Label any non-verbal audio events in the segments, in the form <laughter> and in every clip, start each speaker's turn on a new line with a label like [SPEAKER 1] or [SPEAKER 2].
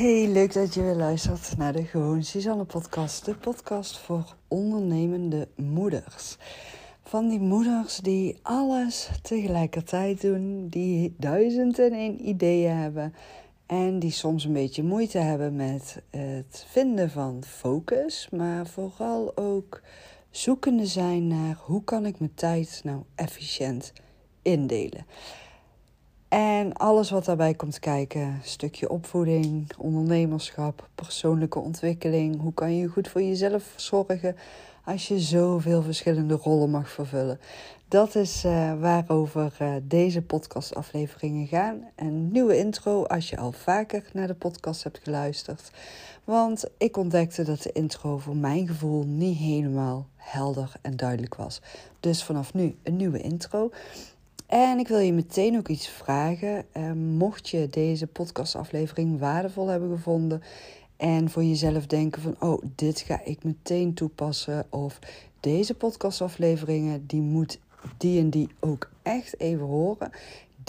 [SPEAKER 1] Hey, leuk dat je weer luistert naar de Gewoon Suzanne podcast. De podcast voor ondernemende moeders. Van die moeders die alles tegelijkertijd doen, die duizend en één ideeën hebben en die soms een beetje moeite hebben met het vinden van focus, maar vooral ook zoekende zijn naar hoe kan ik mijn tijd nou efficiënt indelen. En alles wat daarbij komt kijken: stukje opvoeding, ondernemerschap, persoonlijke ontwikkeling. Hoe kan je goed voor jezelf zorgen als je zoveel verschillende rollen mag vervullen? Dat is uh, waarover uh, deze podcastafleveringen gaan. Een nieuwe intro als je al vaker naar de podcast hebt geluisterd. Want ik ontdekte dat de intro voor mijn gevoel niet helemaal helder en duidelijk was. Dus vanaf nu een nieuwe intro. En ik wil je meteen ook iets vragen. Uh, mocht je deze podcastaflevering waardevol hebben gevonden en voor jezelf denken van, oh, dit ga ik meteen toepassen of deze podcastafleveringen, die moet die en die ook echt even horen.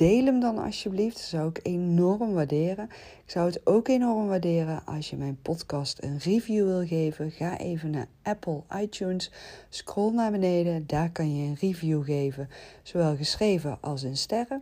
[SPEAKER 1] Deel hem dan alsjeblieft. Dat zou ik enorm waarderen. Ik zou het ook enorm waarderen als je mijn podcast een review wil geven. Ga even naar Apple iTunes. Scroll naar beneden. Daar kan je een review geven. Zowel geschreven als in sterren.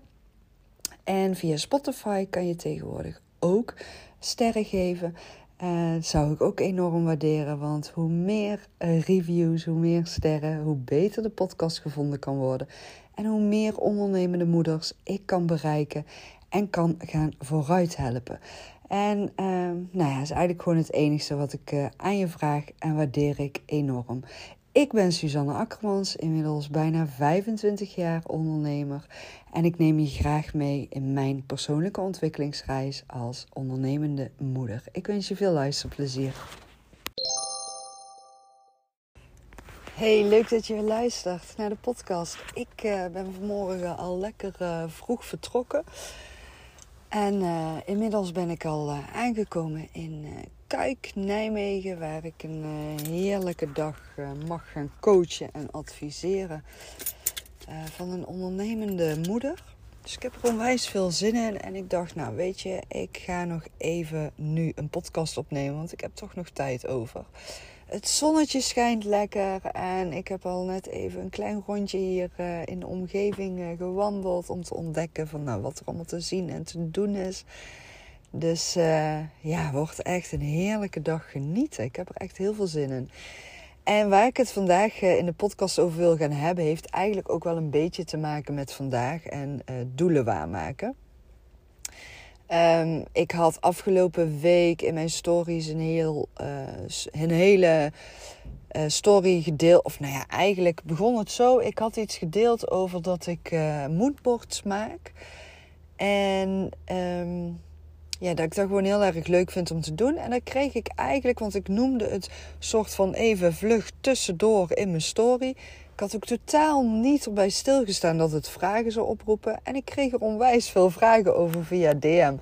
[SPEAKER 1] En via Spotify kan je tegenwoordig ook sterren geven. Uh, dat zou ik ook enorm waarderen, want hoe meer uh, reviews, hoe meer sterren, hoe beter de podcast gevonden kan worden. En hoe meer ondernemende moeders ik kan bereiken en kan gaan vooruit helpen. En uh, nou ja, is eigenlijk gewoon het enige wat ik uh, aan je vraag en waardeer ik enorm. Ik ben Suzanne Akkermans, inmiddels bijna 25 jaar ondernemer. En ik neem je graag mee in mijn persoonlijke ontwikkelingsreis als ondernemende moeder. Ik wens je veel luisterplezier. Hey, leuk dat je weer luistert naar de podcast. Ik uh, ben vanmorgen al lekker uh, vroeg vertrokken. En uh, inmiddels ben ik al aangekomen in Kuik, Nijmegen, waar ik een heerlijke dag mag gaan coachen en adviseren van een ondernemende moeder. Dus ik heb er onwijs veel zin in. En ik dacht, nou weet je, ik ga nog even nu een podcast opnemen, want ik heb toch nog tijd over. Het zonnetje schijnt lekker en ik heb al net even een klein rondje hier in de omgeving gewandeld om te ontdekken van nou, wat er allemaal te zien en te doen is. Dus uh, ja, wordt echt een heerlijke dag genieten. Ik heb er echt heel veel zin in. En waar ik het vandaag in de podcast over wil gaan hebben, heeft eigenlijk ook wel een beetje te maken met vandaag en doelen waarmaken. Um, ik had afgelopen week in mijn stories een, heel, een hele story gedeeld. Of nou ja, eigenlijk begon het zo. Ik had iets gedeeld over dat ik moodboards maak. En um, ja, dat ik dat gewoon heel erg leuk vind om te doen. En dat kreeg ik eigenlijk, want ik noemde het soort van even vlug tussendoor in mijn story. Ik had ook totaal niet erbij stilgestaan dat het vragen zou oproepen. En ik kreeg er onwijs veel vragen over via DM.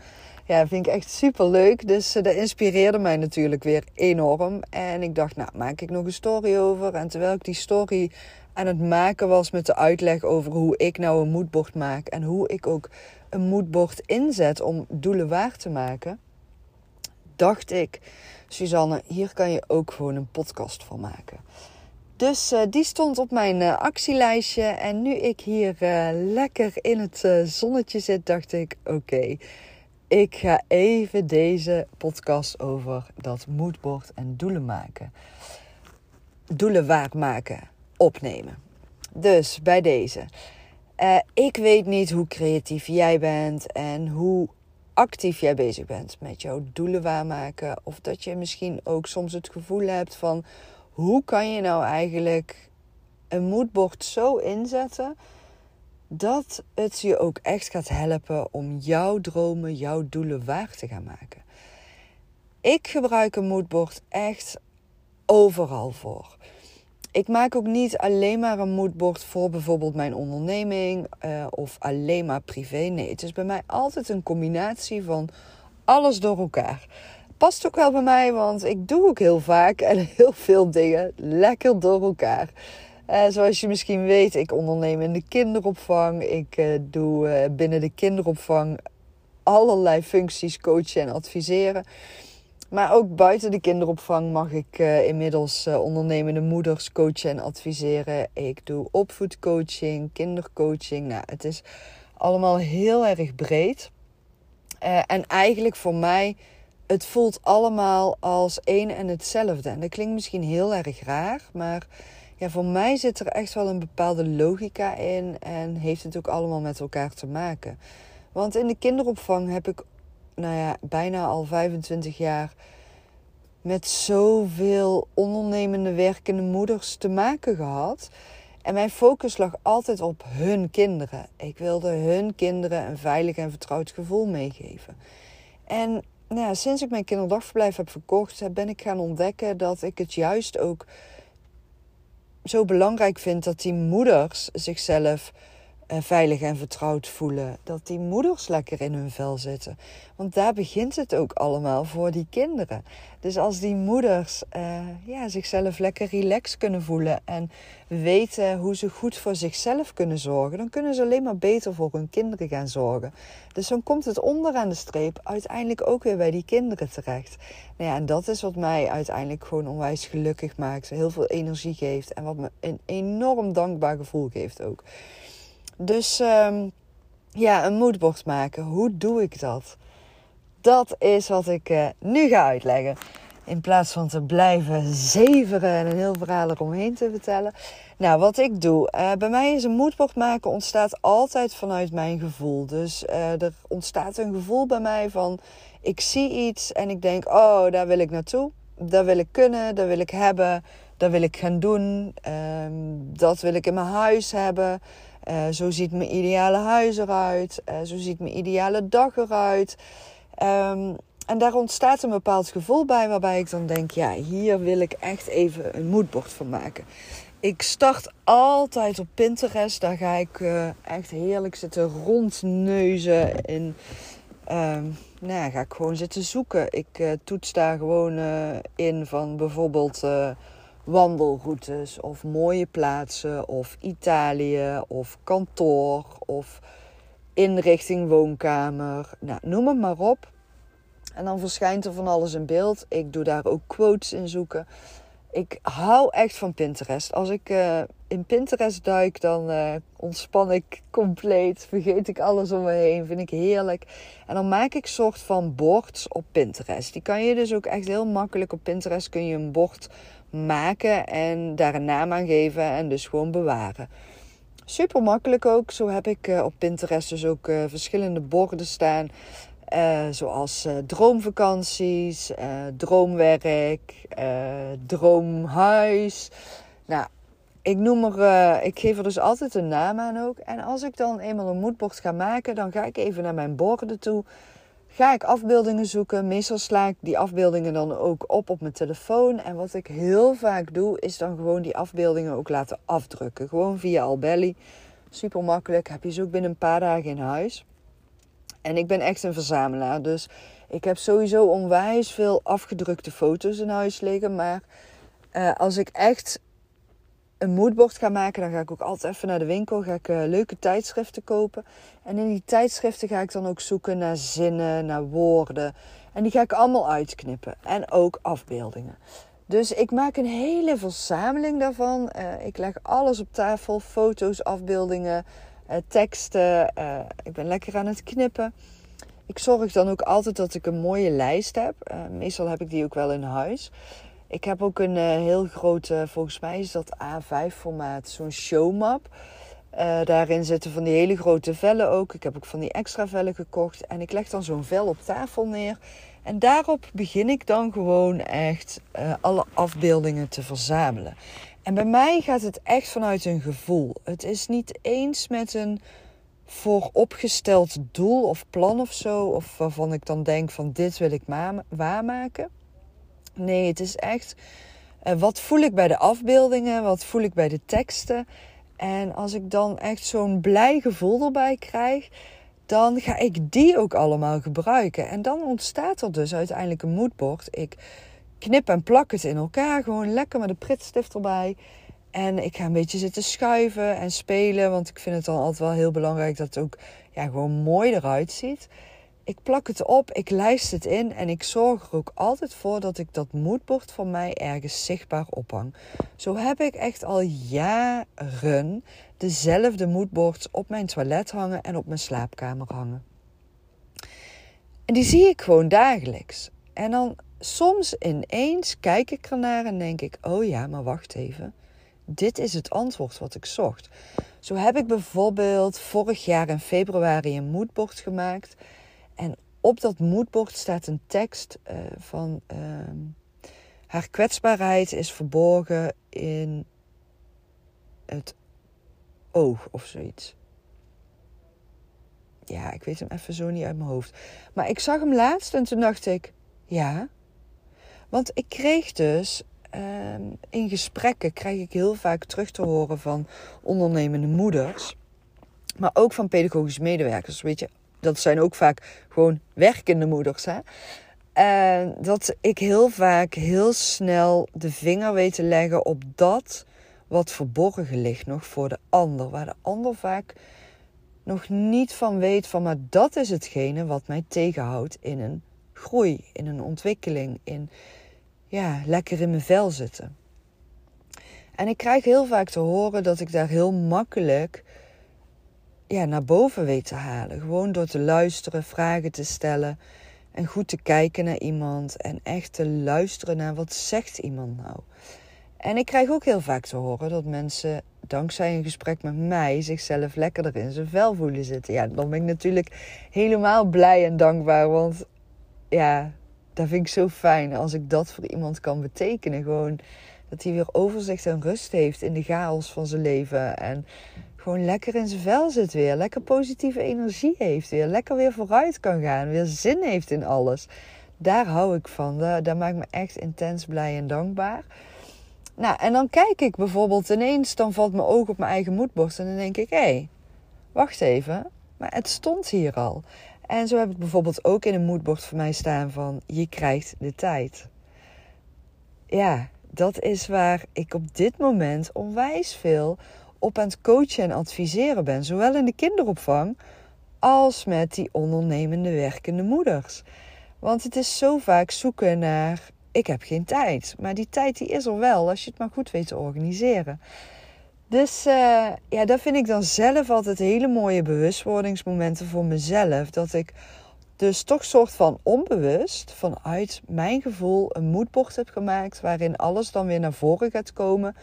[SPEAKER 1] Ja, vind ik echt super leuk. Dus uh, dat inspireerde mij natuurlijk weer enorm. En ik dacht, nou, maak ik nog een story over. En terwijl ik die story aan het maken was met de uitleg over hoe ik nou een moodboard maak. En hoe ik ook een moodboard inzet om doelen waar te maken. Dacht ik, Suzanne, hier kan je ook gewoon een podcast van maken. Dus uh, die stond op mijn uh, actielijstje. En nu ik hier uh, lekker in het zonnetje zit, dacht ik: oké, ik ga even deze podcast over dat moodboard en doelen maken. Doelen waarmaken opnemen. Dus bij deze. Ik weet niet hoe creatief jij bent en hoe actief jij bezig bent met jouw doelen waarmaken. Of dat je misschien ook soms het gevoel hebt van hoe kan je nou eigenlijk een moodboard zo inzetten dat het je ook echt gaat helpen om jouw dromen, jouw doelen waar te gaan maken. Ik gebruik een moodboard echt overal voor. Ik maak ook niet alleen maar een moodboard voor bijvoorbeeld mijn onderneming uh, of alleen maar privé. Nee, het is bij mij altijd een combinatie van alles door elkaar past ook wel bij mij, want ik doe ook heel vaak en <laughs> heel veel dingen lekker door elkaar. Uh, zoals je misschien weet, ik onderneem in de kinderopvang. Ik uh, doe binnen de kinderopvang allerlei functies coachen en adviseren. Maar ook buiten de kinderopvang mag ik uh, inmiddels uh, ondernemende moeders coachen en adviseren. Ik doe opvoedcoaching, kindercoaching. Nou, het is allemaal heel erg breed. Uh, en eigenlijk voor mij, het voelt allemaal als één en hetzelfde. En dat klinkt misschien heel erg raar, maar ja, voor mij zit er echt wel een bepaalde logica in en heeft het ook allemaal met elkaar te maken. Want in de kinderopvang heb ik, nou ja, bijna al 25 jaar met zoveel ondernemende werkende moeders te maken gehad. En mijn focus lag altijd op hun kinderen. Ik wilde hun kinderen een veilig en vertrouwd gevoel meegeven. En nou ja, sinds ik mijn kinderdagverblijf heb verkocht, ben ik gaan ontdekken dat ik het juist ook zo belangrijk vind dat die moeders zichzelf veilig en vertrouwd voelen. Dat die moeders lekker in hun vel zitten. Want daar begint het ook allemaal voor die kinderen. Dus als die moeders uh, ja, zichzelf lekker relaxed kunnen voelen en weten hoe ze goed voor zichzelf kunnen zorgen, dan kunnen ze alleen maar beter voor hun kinderen gaan zorgen. Dus dan komt het onderaan de streep uiteindelijk ook weer bij die kinderen terecht. Nou ja, en dat is wat mij uiteindelijk gewoon onwijs gelukkig maakt, heel veel energie geeft en wat me een enorm dankbaar gevoel geeft ook. Dus um, ja, een moodboard maken. Hoe doe ik dat? Dat is wat ik uh, nu ga uitleggen. In plaats van te blijven zeveren en een heel verhaal eromheen te vertellen. Nou, wat ik doe. Uh, bij mij is een moodboard maken ontstaat altijd vanuit mijn gevoel. Dus uh, er ontstaat een gevoel bij mij van... Ik zie iets en ik denk, oh, daar wil ik naartoe. Dat wil ik kunnen, dat wil ik hebben. Dat wil ik gaan doen. Um, dat wil ik in mijn huis hebben. Uh, zo ziet mijn ideale huis eruit. Uh, zo ziet mijn ideale dag eruit. Um, en daar ontstaat een bepaald gevoel bij waarbij ik dan denk: ja, hier wil ik echt even een moodboard van maken. Ik start altijd op Pinterest. Daar ga ik uh, echt heerlijk zitten rondneuzen. In, um, nou ja, ga ik gewoon zitten zoeken. Ik toets daar gewoon in van bijvoorbeeld wandelroutes of mooie plaatsen of Italië of kantoor of inrichting woonkamer. Nou, noem het maar op. En dan verschijnt er van alles in beeld. Ik doe daar ook quotes in zoeken. Ik hou echt van Pinterest. Als ik uh, in Pinterest duik, dan uh, ontspan ik compleet. Vergeet ik alles om me heen. Vind ik heerlijk. En dan maak ik soort van boards op Pinterest. Die kan je dus ook echt heel makkelijk op Pinterest. Kun je een bord maken en daar een naam aan geven en dus gewoon bewaren. Super makkelijk ook. Zo heb ik uh, op Pinterest dus ook uh, verschillende borden staan. Uh, zoals droomvakanties, droomwerk, droomhuis. Nou, ik noem er, ik geef er dus altijd een naam aan ook. En als ik dan eenmaal een moodboard ga maken, dan ga ik even naar mijn borden toe ga ik afbeeldingen zoeken. Meestal sla ik die afbeeldingen dan ook op op mijn telefoon. En wat ik heel vaak doe, is dan gewoon die afbeeldingen ook laten afdrukken. Gewoon via Albelly. Super makkelijk. Heb je ze ook binnen een paar dagen in huis. En ik ben echt een verzamelaar. Dus ik heb sowieso onwijs veel afgedrukte foto's in huis liggen. Maar uh, als ik echt een moodboard ga maken, dan ga ik ook altijd even naar de winkel. Ga ik uh, leuke tijdschriften kopen. En in die tijdschriften ga ik dan ook zoeken naar zinnen, naar woorden. En die ga ik allemaal uitknippen. En ook afbeeldingen. Dus ik maak een hele verzameling daarvan. Uh, ik leg alles op tafel: foto's, afbeeldingen, uh, teksten. ik ben lekker aan het knippen. Ik zorg dan ook altijd dat ik een mooie lijst heb. meestal heb ik die ook wel in huis. Ik heb ook een uh, heel grote, volgens mij is dat A5 formaat, zo'n showmap. Uh, daarin zitten van die hele grote vellen ook. Ik heb ook van die extra vellen gekocht. En ik leg dan zo'n vel op tafel neer. En daarop begin ik dan gewoon echt uh, alle afbeeldingen te verzamelen. En bij mij gaat het echt vanuit een gevoel. Het is niet eens met een vooropgesteld doel of plan of zo. Of waarvan ik dan denk van dit wil ik waarmaken. Nee, het is echt uh, wat voel ik bij de afbeeldingen, wat voel ik bij de teksten. En als ik dan echt zo'n blij gevoel erbij krijg, dan ga ik die ook allemaal gebruiken. En dan ontstaat er dus uiteindelijk een moodboard. Ik knip en plak het in elkaar, gewoon lekker met een pritstift erbij. En ik ga een beetje zitten schuiven en spelen, want ik vind het dan altijd wel heel belangrijk dat het ook ja, gewoon mooi eruit ziet. Ik plak het op, ik lijst het in en ik zorg er ook altijd voor dat ik dat moodboard van mij ergens zichtbaar ophang. Zo heb ik echt al jaren dezelfde moodboards op mijn toilet hangen en op mijn slaapkamer hangen. En die zie ik gewoon dagelijks. En dan soms ineens kijk ik ernaar en denk ik: oh ja, maar wacht even. Dit is het antwoord wat ik zocht. Zo heb ik bijvoorbeeld vorig jaar in februari een moodboard gemaakt. En op dat moodboard staat een tekst uh, van uh, haar kwetsbaarheid is verborgen in het oog of zoiets. Ja, ik weet hem even zo niet uit mijn hoofd. Maar ik zag hem laatst en toen dacht ik, ja. Want ik kreeg dus Ehm, in gesprekken krijg ik heel vaak terug te horen van ondernemende moeders. Maar ook van pedagogische medewerkers. Weet je, dat zijn ook vaak gewoon werkende moeders. Hè? En dat ik heel vaak heel snel de vinger weet te leggen op dat wat verborgen ligt nog voor de ander. Waar de ander vaak nog niet van weet van, maar dat is hetgene wat mij tegenhoudt in een groei, in een ontwikkeling, in ja, lekker in mijn vel zitten. En ik krijg heel vaak te horen dat ik daar heel makkelijk ja, naar boven weet te halen. Gewoon door te luisteren, vragen te stellen en goed te kijken naar iemand en echt te luisteren naar wat zegt iemand nou. En ik krijg ook heel vaak te horen dat mensen dankzij een gesprek met mij zichzelf lekkerder in zijn vel voelen zitten. Ja, dan ben ik natuurlijk helemaal blij en dankbaar, want ja, dat vind ik zo fijn als ik dat voor iemand kan betekenen. Gewoon dat hij weer overzicht en rust heeft in de chaos van zijn leven. En gewoon lekker in zijn vel zit weer. Lekker positieve energie heeft weer. Lekker weer vooruit kan gaan. Weer zin heeft in alles. Daar hou ik van. Dat maakt me echt intens blij en dankbaar. Nou, en dan kijk ik bijvoorbeeld ineens, dan valt mijn oog op mijn eigen moedborst. En dan denk ik, hé, hey, wacht even. Maar het stond hier al. En zo heb ik bijvoorbeeld ook in een moodboard voor mij staan van je krijgt de tijd. Ja, dat is waar ik op dit moment onwijs veel op aan het coachen en adviseren ben. Zowel in de kinderopvang als met die ondernemende werkende moeders. Want het is zo vaak zoeken naar ik heb geen tijd. Maar die tijd die is er wel als je het maar goed weet te organiseren. Dus uh, ja, dat vind ik dan zelf altijd hele mooie bewustwordingsmomenten voor mezelf. Dat ik dus toch soort van onbewust vanuit mijn gevoel een moodboard heb gemaakt. Waarin alles dan weer naar voren gaat komen.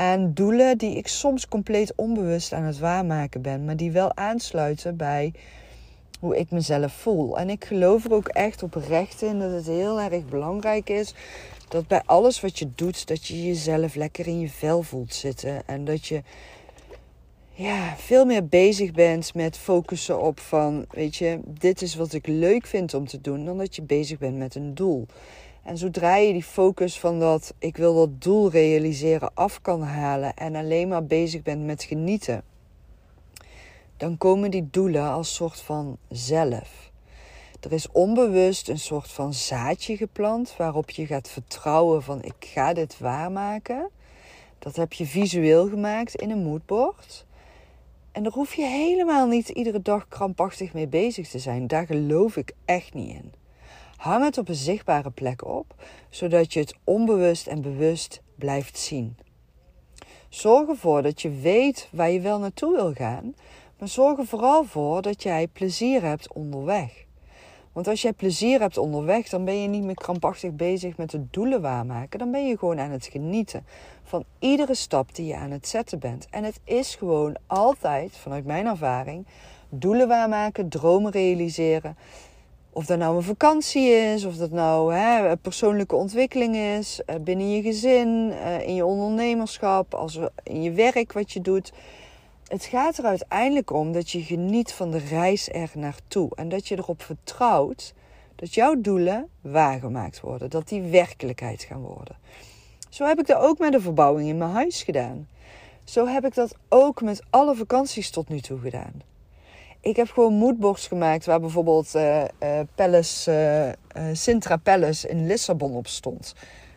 [SPEAKER 1] En doelen die ik soms compleet onbewust aan het waarmaken ben. Maar die wel aansluiten bij hoe ik mezelf voel. En ik geloof er ook echt oprecht in dat het heel erg belangrijk is dat bij alles wat je doet, dat je jezelf lekker in je vel voelt zitten. En dat je ja, veel meer bezig bent met focussen op van, weet je, dit is wat ik leuk vind om te doen, dan dat je bezig bent met een doel. En zodra je die focus van dat ik wil dat doel realiseren af kan halen en alleen maar bezig bent met genieten, dan komen die doelen als soort van zelf. Er is onbewust een soort van zaadje geplant waarop je gaat vertrouwen van ik ga dit waarmaken. Dat heb je visueel gemaakt in een moodboard. En daar hoef je helemaal niet iedere dag krampachtig mee bezig te zijn. Daar geloof ik echt niet in. Hang het op een zichtbare plek op, zodat je het onbewust en bewust blijft zien. Zorg ervoor dat je weet waar je wel naartoe wil gaan, maar zorg er vooral voor dat jij plezier hebt onderweg. Want als jij plezier hebt onderweg, dan ben je niet meer krampachtig bezig met de doelen waarmaken. Dan ben je gewoon aan het genieten van iedere stap die je aan het zetten bent. En het is gewoon altijd, vanuit mijn ervaring, doelen waarmaken, dromen realiseren. Of dat nou een vakantie is, of dat nou hè, persoonlijke ontwikkeling is, eh, binnen je gezin, eh, in je ondernemerschap, als in je werk wat je doet. Het gaat er uiteindelijk om dat je geniet van de reis er naartoe. En dat je erop vertrouwt dat jouw doelen waargemaakt worden. Dat die werkelijkheid gaan worden. Zo heb ik dat ook met de verbouwing in mijn huis gedaan. Zo heb ik dat ook met alle vakanties tot nu toe gedaan. Ik heb gewoon moodboards gemaakt waar bijvoorbeeld uh, uh, Palace, uh, Sintra Palace in Lissabon op stond.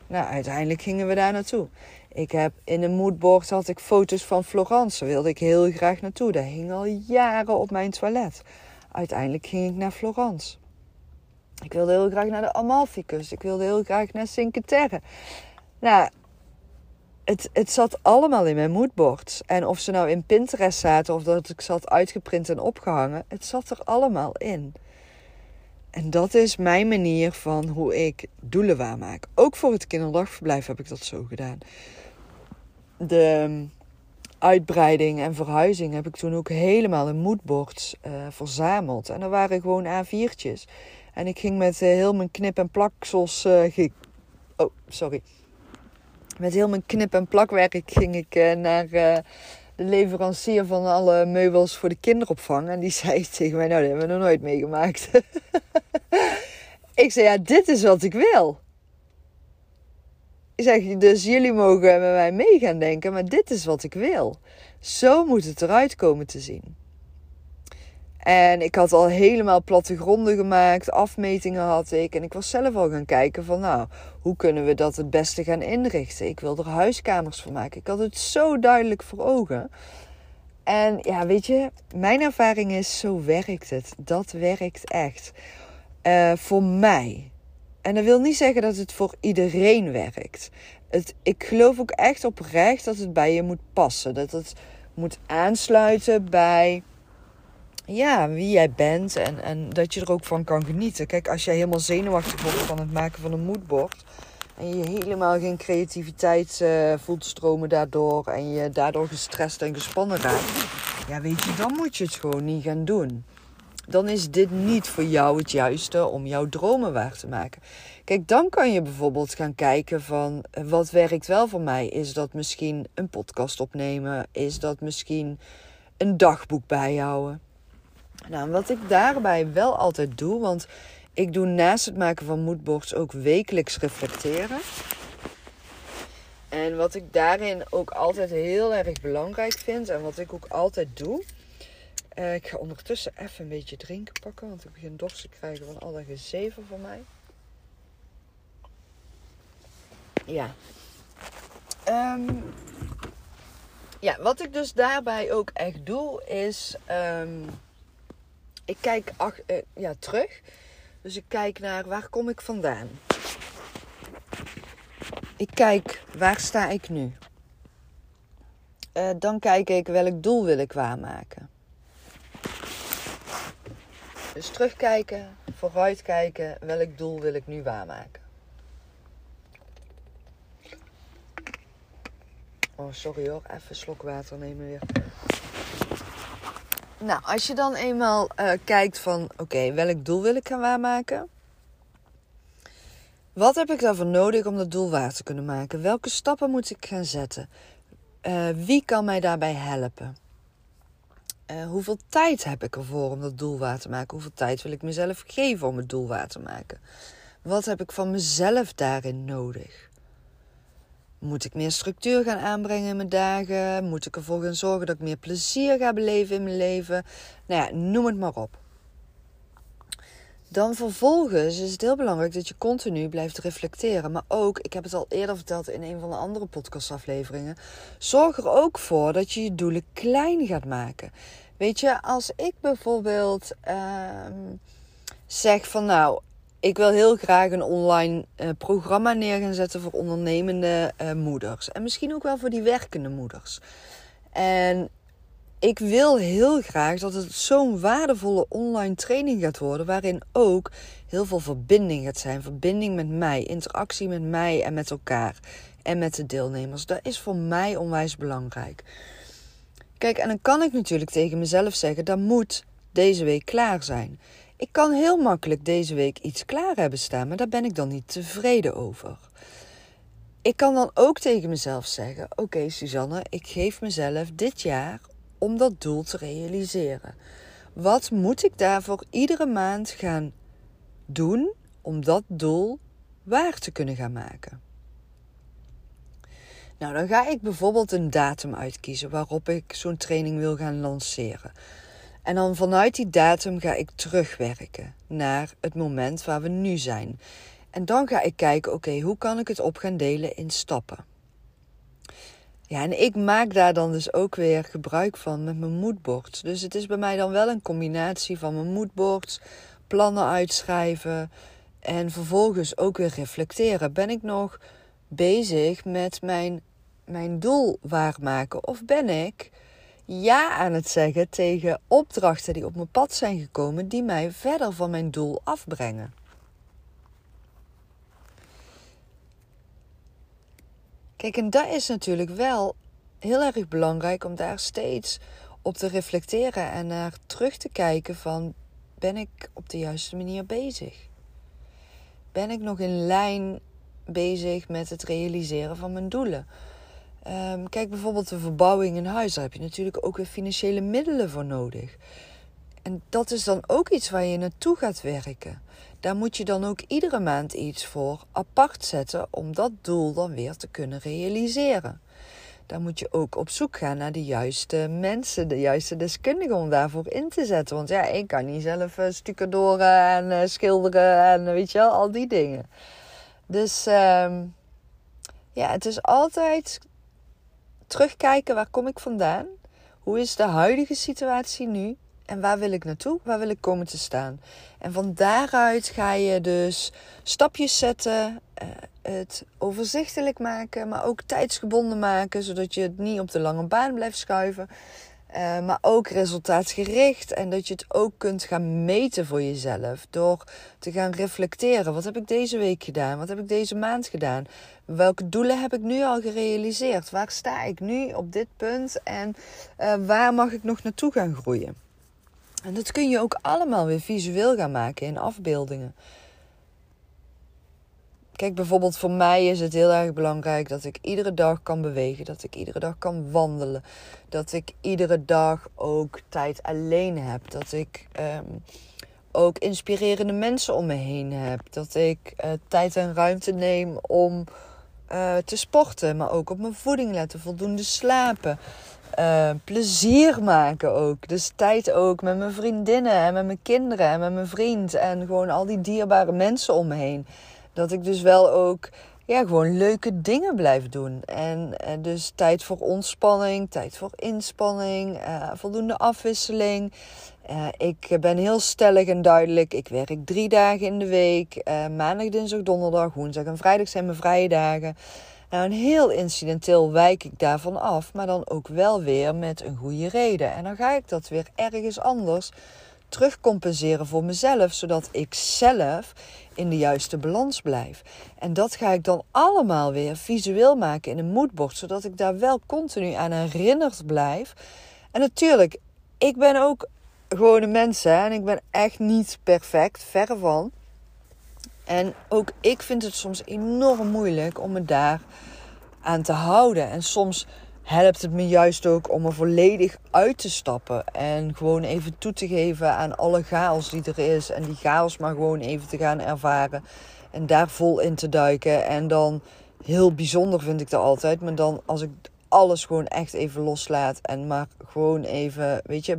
[SPEAKER 1] Nou, uiteindelijk gingen we daar naartoe. Ik heb in een moodboard had ik foto's van Florence. Daar wilde ik heel graag naartoe. Dat hing al jaren op mijn toilet. Uiteindelijk ging ik naar Florence. Ik wilde heel graag naar de Amalficus. Ik wilde heel graag naar Cinque Terre. Nou, het, het zat allemaal in mijn moodboards. En of ze nou in Pinterest zaten of dat ik zat uitgeprint en opgehangen, het zat er allemaal in. En dat is mijn manier van hoe ik doelen waarmaak. Ook voor het kinderdagverblijf heb ik dat zo gedaan. De um, uitbreiding en verhuizing heb ik toen ook helemaal in moodboards uh, verzameld. En er waren gewoon A4'tjes. En ik ging met uh, heel mijn knip- en plaksels. Uh, oh, sorry met heel mijn knip- en plakwerk ging ik uh, naar uh, de leverancier van alle meubels voor de kinderopvang. En die <laughs> zei tegen mij, nou, dat hebben we nog nooit meegemaakt. <laughs> ik zei, ja, dit is wat ik wil. Ik zeg, dus jullie mogen met mij mee gaan denken, maar dit is wat ik wil. Zo moet het eruit komen te zien. En ik had al helemaal plattegronden gemaakt, afmetingen had ik. En ik was zelf al gaan kijken van nou, hoe kunnen we dat het beste gaan inrichten? Ik wil er huiskamers voor maken. Ik had het zo duidelijk voor ogen. En ja, weet je, mijn ervaring is, zo werkt het. Dat werkt echt. Uh, voor mij. En dat wil niet zeggen dat het voor iedereen werkt. Het, ik geloof ook echt oprecht dat het bij je moet passen. Dat het moet aansluiten bij ja, wie jij bent en, en dat je er ook van kan genieten. Kijk, als jij helemaal zenuwachtig wordt van het maken van een moodboard en je helemaal geen creativiteit uh, voelt stromen daardoor en je daardoor gestrest en gespannen raakt, ja, weet je, dan moet je het gewoon niet gaan doen. Dan is dit niet voor jou het juiste om jouw dromen waar te maken. Kijk, dan kan je bijvoorbeeld gaan kijken van eh, wat werkt wel voor mij. Is dat misschien een podcast opnemen? Is dat misschien een dagboek bijhouden? Nou, wat ik daarbij wel altijd doe, want ik doe naast het maken van moodboards ook wekelijks reflecteren. En wat ik daarin ook altijd heel erg belangrijk vind en wat ik ook altijd doe. Uh, ik ga ondertussen even een beetje drinken pakken, want ik begin dorst te krijgen van alle gezeven van mij. Ja. Um, ja, wat ik dus daarbij ook echt doe, is. Um, ik kijk ach, uh, ja, terug. Dus ik kijk naar waar kom ik vandaan. Ik kijk waar sta ik nu. Uh, dan kijk ik welk doel wil ik waarmaken. Dus terugkijken, vooruitkijken, welk doel wil ik nu waarmaken. Oh, sorry hoor, even slok water nemen weer. Nou, als je dan eenmaal uh, kijkt van oké, welk doel wil ik gaan waarmaken? Wat heb ik daarvoor nodig om dat doel waar te kunnen maken? Welke stappen moet ik gaan zetten? Uh, wie kan mij daarbij helpen? Uh, hoeveel tijd heb ik ervoor om dat doel waar te maken? Hoeveel tijd wil ik mezelf geven om het doel waar te maken? Wat heb ik van mezelf daarin nodig? Moet ik meer structuur gaan aanbrengen in mijn dagen? Moet ik ervoor zorgen dat ik meer plezier ga beleven in mijn leven? Nou ja, noem het maar op. Dan vervolgens is het heel belangrijk dat je continu blijft reflecteren. Maar ook, ik heb het al eerder verteld in een van de andere podcastafleveringen. Zorg er ook voor dat je je doelen klein gaat maken. Weet je, als ik bijvoorbeeld uh, zeg van nou, ik wil heel graag een online uh, programma neer gaan zetten voor ondernemende uh, moeders. En misschien ook wel voor die werkende moeders. En ik wil heel graag dat het zo'n waardevolle online training gaat worden. Waarin ook heel veel verbinding gaat zijn. Verbinding met mij, interactie met mij en met elkaar. En met de deelnemers. Dat is voor mij onwijs belangrijk. Kijk, en dan kan ik natuurlijk tegen mezelf zeggen: dat moet deze week klaar zijn. Ik kan heel makkelijk deze week iets klaar hebben staan, maar daar ben ik dan niet tevreden over. Ik kan dan ook tegen mezelf zeggen: Oké, okay, Suzanne, ik geef mezelf dit jaar om dat doel te realiseren. Wat moet ik daarvoor iedere maand gaan doen om dat doel waar te kunnen gaan maken? Nou, dan ga ik bijvoorbeeld een datum uitkiezen waarop ik zo'n training wil gaan lanceren. En dan vanuit die datum ga ik terugwerken naar het moment waar we nu zijn. En dan ga ik kijken, oké, hoe kan ik het op gaan delen in stappen? Ja, en ik maak daar dan dus ook weer gebruik van met mijn moodboards. Dus het is bij mij dan wel een combinatie van mijn moodboards, plannen uitschrijven en vervolgens ook weer reflecteren. Ben ik nog bezig met mijn, mijn doel waarmaken? Of ben ik ja aan het zeggen tegen opdrachten die op mijn pad zijn gekomen, die mij verder van mijn doel afbrengen? Kijk, en dat is natuurlijk wel heel erg belangrijk om daar steeds op te reflecteren en naar terug te kijken van ben ik op de juiste manier bezig? Ben ik nog in lijn bezig met het realiseren van mijn doelen? Um, kijk bijvoorbeeld de verbouwing in huis. Daar heb je natuurlijk ook weer financiële middelen voor nodig. En dat is dan ook iets waar je naartoe gaat werken. Daar moet je dan ook iedere maand iets voor apart zetten om dat doel dan weer te kunnen realiseren. Dan moet je ook op zoek gaan naar de juiste mensen, de juiste deskundigen om daarvoor in te zetten. Want ja, ik kan niet zelf uh, stucadoren en uh, schilderen en weet je wel, al die dingen. Dus uh, ja, het is altijd terugkijken waar kom ik vandaan? Hoe is de huidige situatie nu? En waar wil ik naartoe? Waar wil ik komen te staan? En van daaruit ga je dus stapjes zetten, uh, het overzichtelijk maken, maar ook tijdsgebonden maken, zodat je het niet op de lange baan blijft schuiven. Uh, maar ook resultaatgericht en dat je het ook kunt gaan meten voor jezelf. Door te gaan reflecteren. Wat heb ik deze week gedaan? Wat heb ik deze maand gedaan? Welke doelen heb ik nu al gerealiseerd? Waar sta ik nu op dit punt? En uh, waar mag ik nog naartoe gaan groeien? En dat kun je ook allemaal weer visueel gaan maken in afbeeldingen. Kijk, bijvoorbeeld voor mij is het heel erg belangrijk dat ik iedere dag kan bewegen, dat ik iedere dag kan wandelen, dat ik iedere dag ook tijd alleen heb, dat ik um, ook inspirerende mensen om me heen heb, dat ik uh, tijd en ruimte neem om uh, te sporten, maar ook op mijn voeding letten, voldoende slapen. Uh, plezier maken ook. Dus tijd ook met mijn vriendinnen en met mijn kinderen en met mijn vriend. En gewoon al die dierbare mensen om me heen. Dat ik dus wel ook ja, gewoon leuke dingen blijf doen. En, en dus tijd voor ontspanning, tijd voor inspanning, uh, voldoende afwisseling. Uh, ik ben heel stellig en duidelijk. Ik werk drie dagen in de week. maandag, dinsdag, donderdag, woensdag en vrijdag zijn mijn vrije dagen. Nou, heel incidenteel wijk ik daarvan af, maar dan ook wel weer met een goede reden. En dan ga ik dat weer ergens anders terugcompenseren voor mezelf, zodat ik zelf in de juiste balans blijf. En dat ga ik dan allemaal weer visueel maken in een moodboard, zodat ik daar wel continu aan herinnerd blijf. En natuurlijk, ik ben ook gewoon een mens hè, en ik ben echt niet perfect, verre van. En ook ik vind het soms enorm moeilijk om me daar aan te houden. En soms helpt het me juist ook om er volledig uit te stappen. En gewoon even toe te geven aan alle chaos die er is. En die chaos maar gewoon even te gaan ervaren. En daar vol in te duiken. En dan heel bijzonder vind ik dat altijd. Maar dan als ik alles gewoon echt even loslaat. En maar gewoon even, weet je,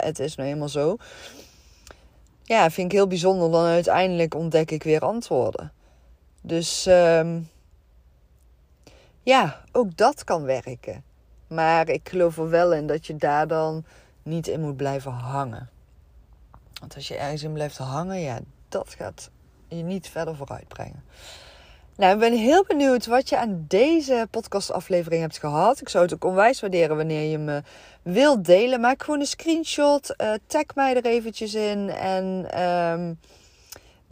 [SPEAKER 1] het is nou helemaal zo ja, vind ik heel bijzonder. Dan uiteindelijk ontdek ik weer antwoorden. Dus um, ja, ook dat kan werken. Maar ik geloof er wel in dat je daar dan niet in moet blijven hangen. Want als je ergens in blijft hangen, ja, dat gaat je niet verder vooruit brengen. Nou, ik ben heel benieuwd wat je aan deze podcastaflevering hebt gehad. Ik zou het ook onwijs waarderen wanneer je me wilt delen. Maak gewoon een screenshot, uh, tag mij er eventjes in en um,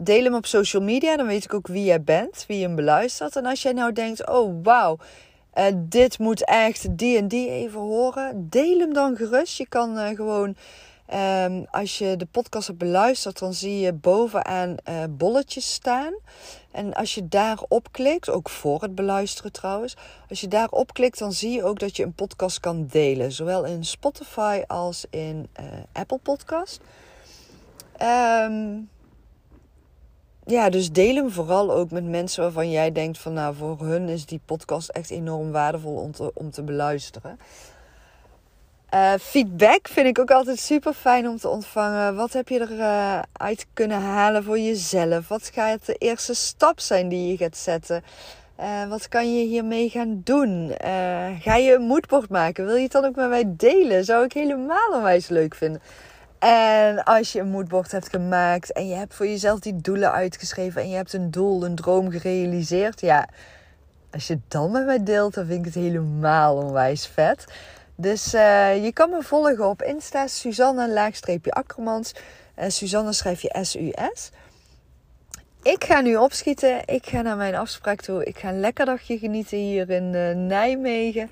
[SPEAKER 1] deel hem op social media. Dan weet ik ook wie jij bent, wie je hem beluistert. En als jij nou denkt, oh wauw, uh, dit moet echt die en die even horen. Deel hem dan gerust. Je kan uh, gewoon Um, als je de podcast hebt beluisterd, dan zie je bovenaan uh, bolletjes staan. En als je daarop klikt, ook voor het beluisteren trouwens, als je daarop klikt, dan zie je ook dat je een podcast kan delen. Zowel in Spotify als in Apple Podcast. Um, ja, dus deel hem vooral ook met mensen waarvan jij denkt van nou, voor hun is die podcast echt enorm waardevol om te, om te beluisteren. Uh, feedback vind ik ook altijd super fijn om te ontvangen. Wat heb je eruit uh, kunnen halen voor jezelf? Wat gaat de eerste stap zijn die je gaat zetten? Uh, wat kan je hiermee gaan doen? Ga je een moodboard maken? Wil je het dan ook met mij delen? Zou ik helemaal onwijs leuk vinden. En als je een moodboard hebt gemaakt en je hebt voor jezelf die doelen uitgeschreven en je hebt een doel, een droom gerealiseerd, ja, als je het dan met mij deelt, dan vind ik het helemaal onwijs vet. Dus uh, je kan me volgen op Insta, Suzanne laagstreepje Akkermans. Uh, Suzanne schrijf je S-U-S. Ik ga nu opschieten. Ik ga naar mijn afspraak toe. Ik ga een lekker dagje genieten hier in uh, Nijmegen.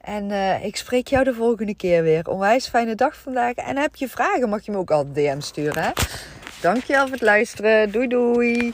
[SPEAKER 1] En uh, ik spreek jou de volgende keer weer. Onwijs fijne dag vandaag. En heb je vragen, mag je me ook al DM sturen. Hè? Dankjewel voor het luisteren. Doei doei.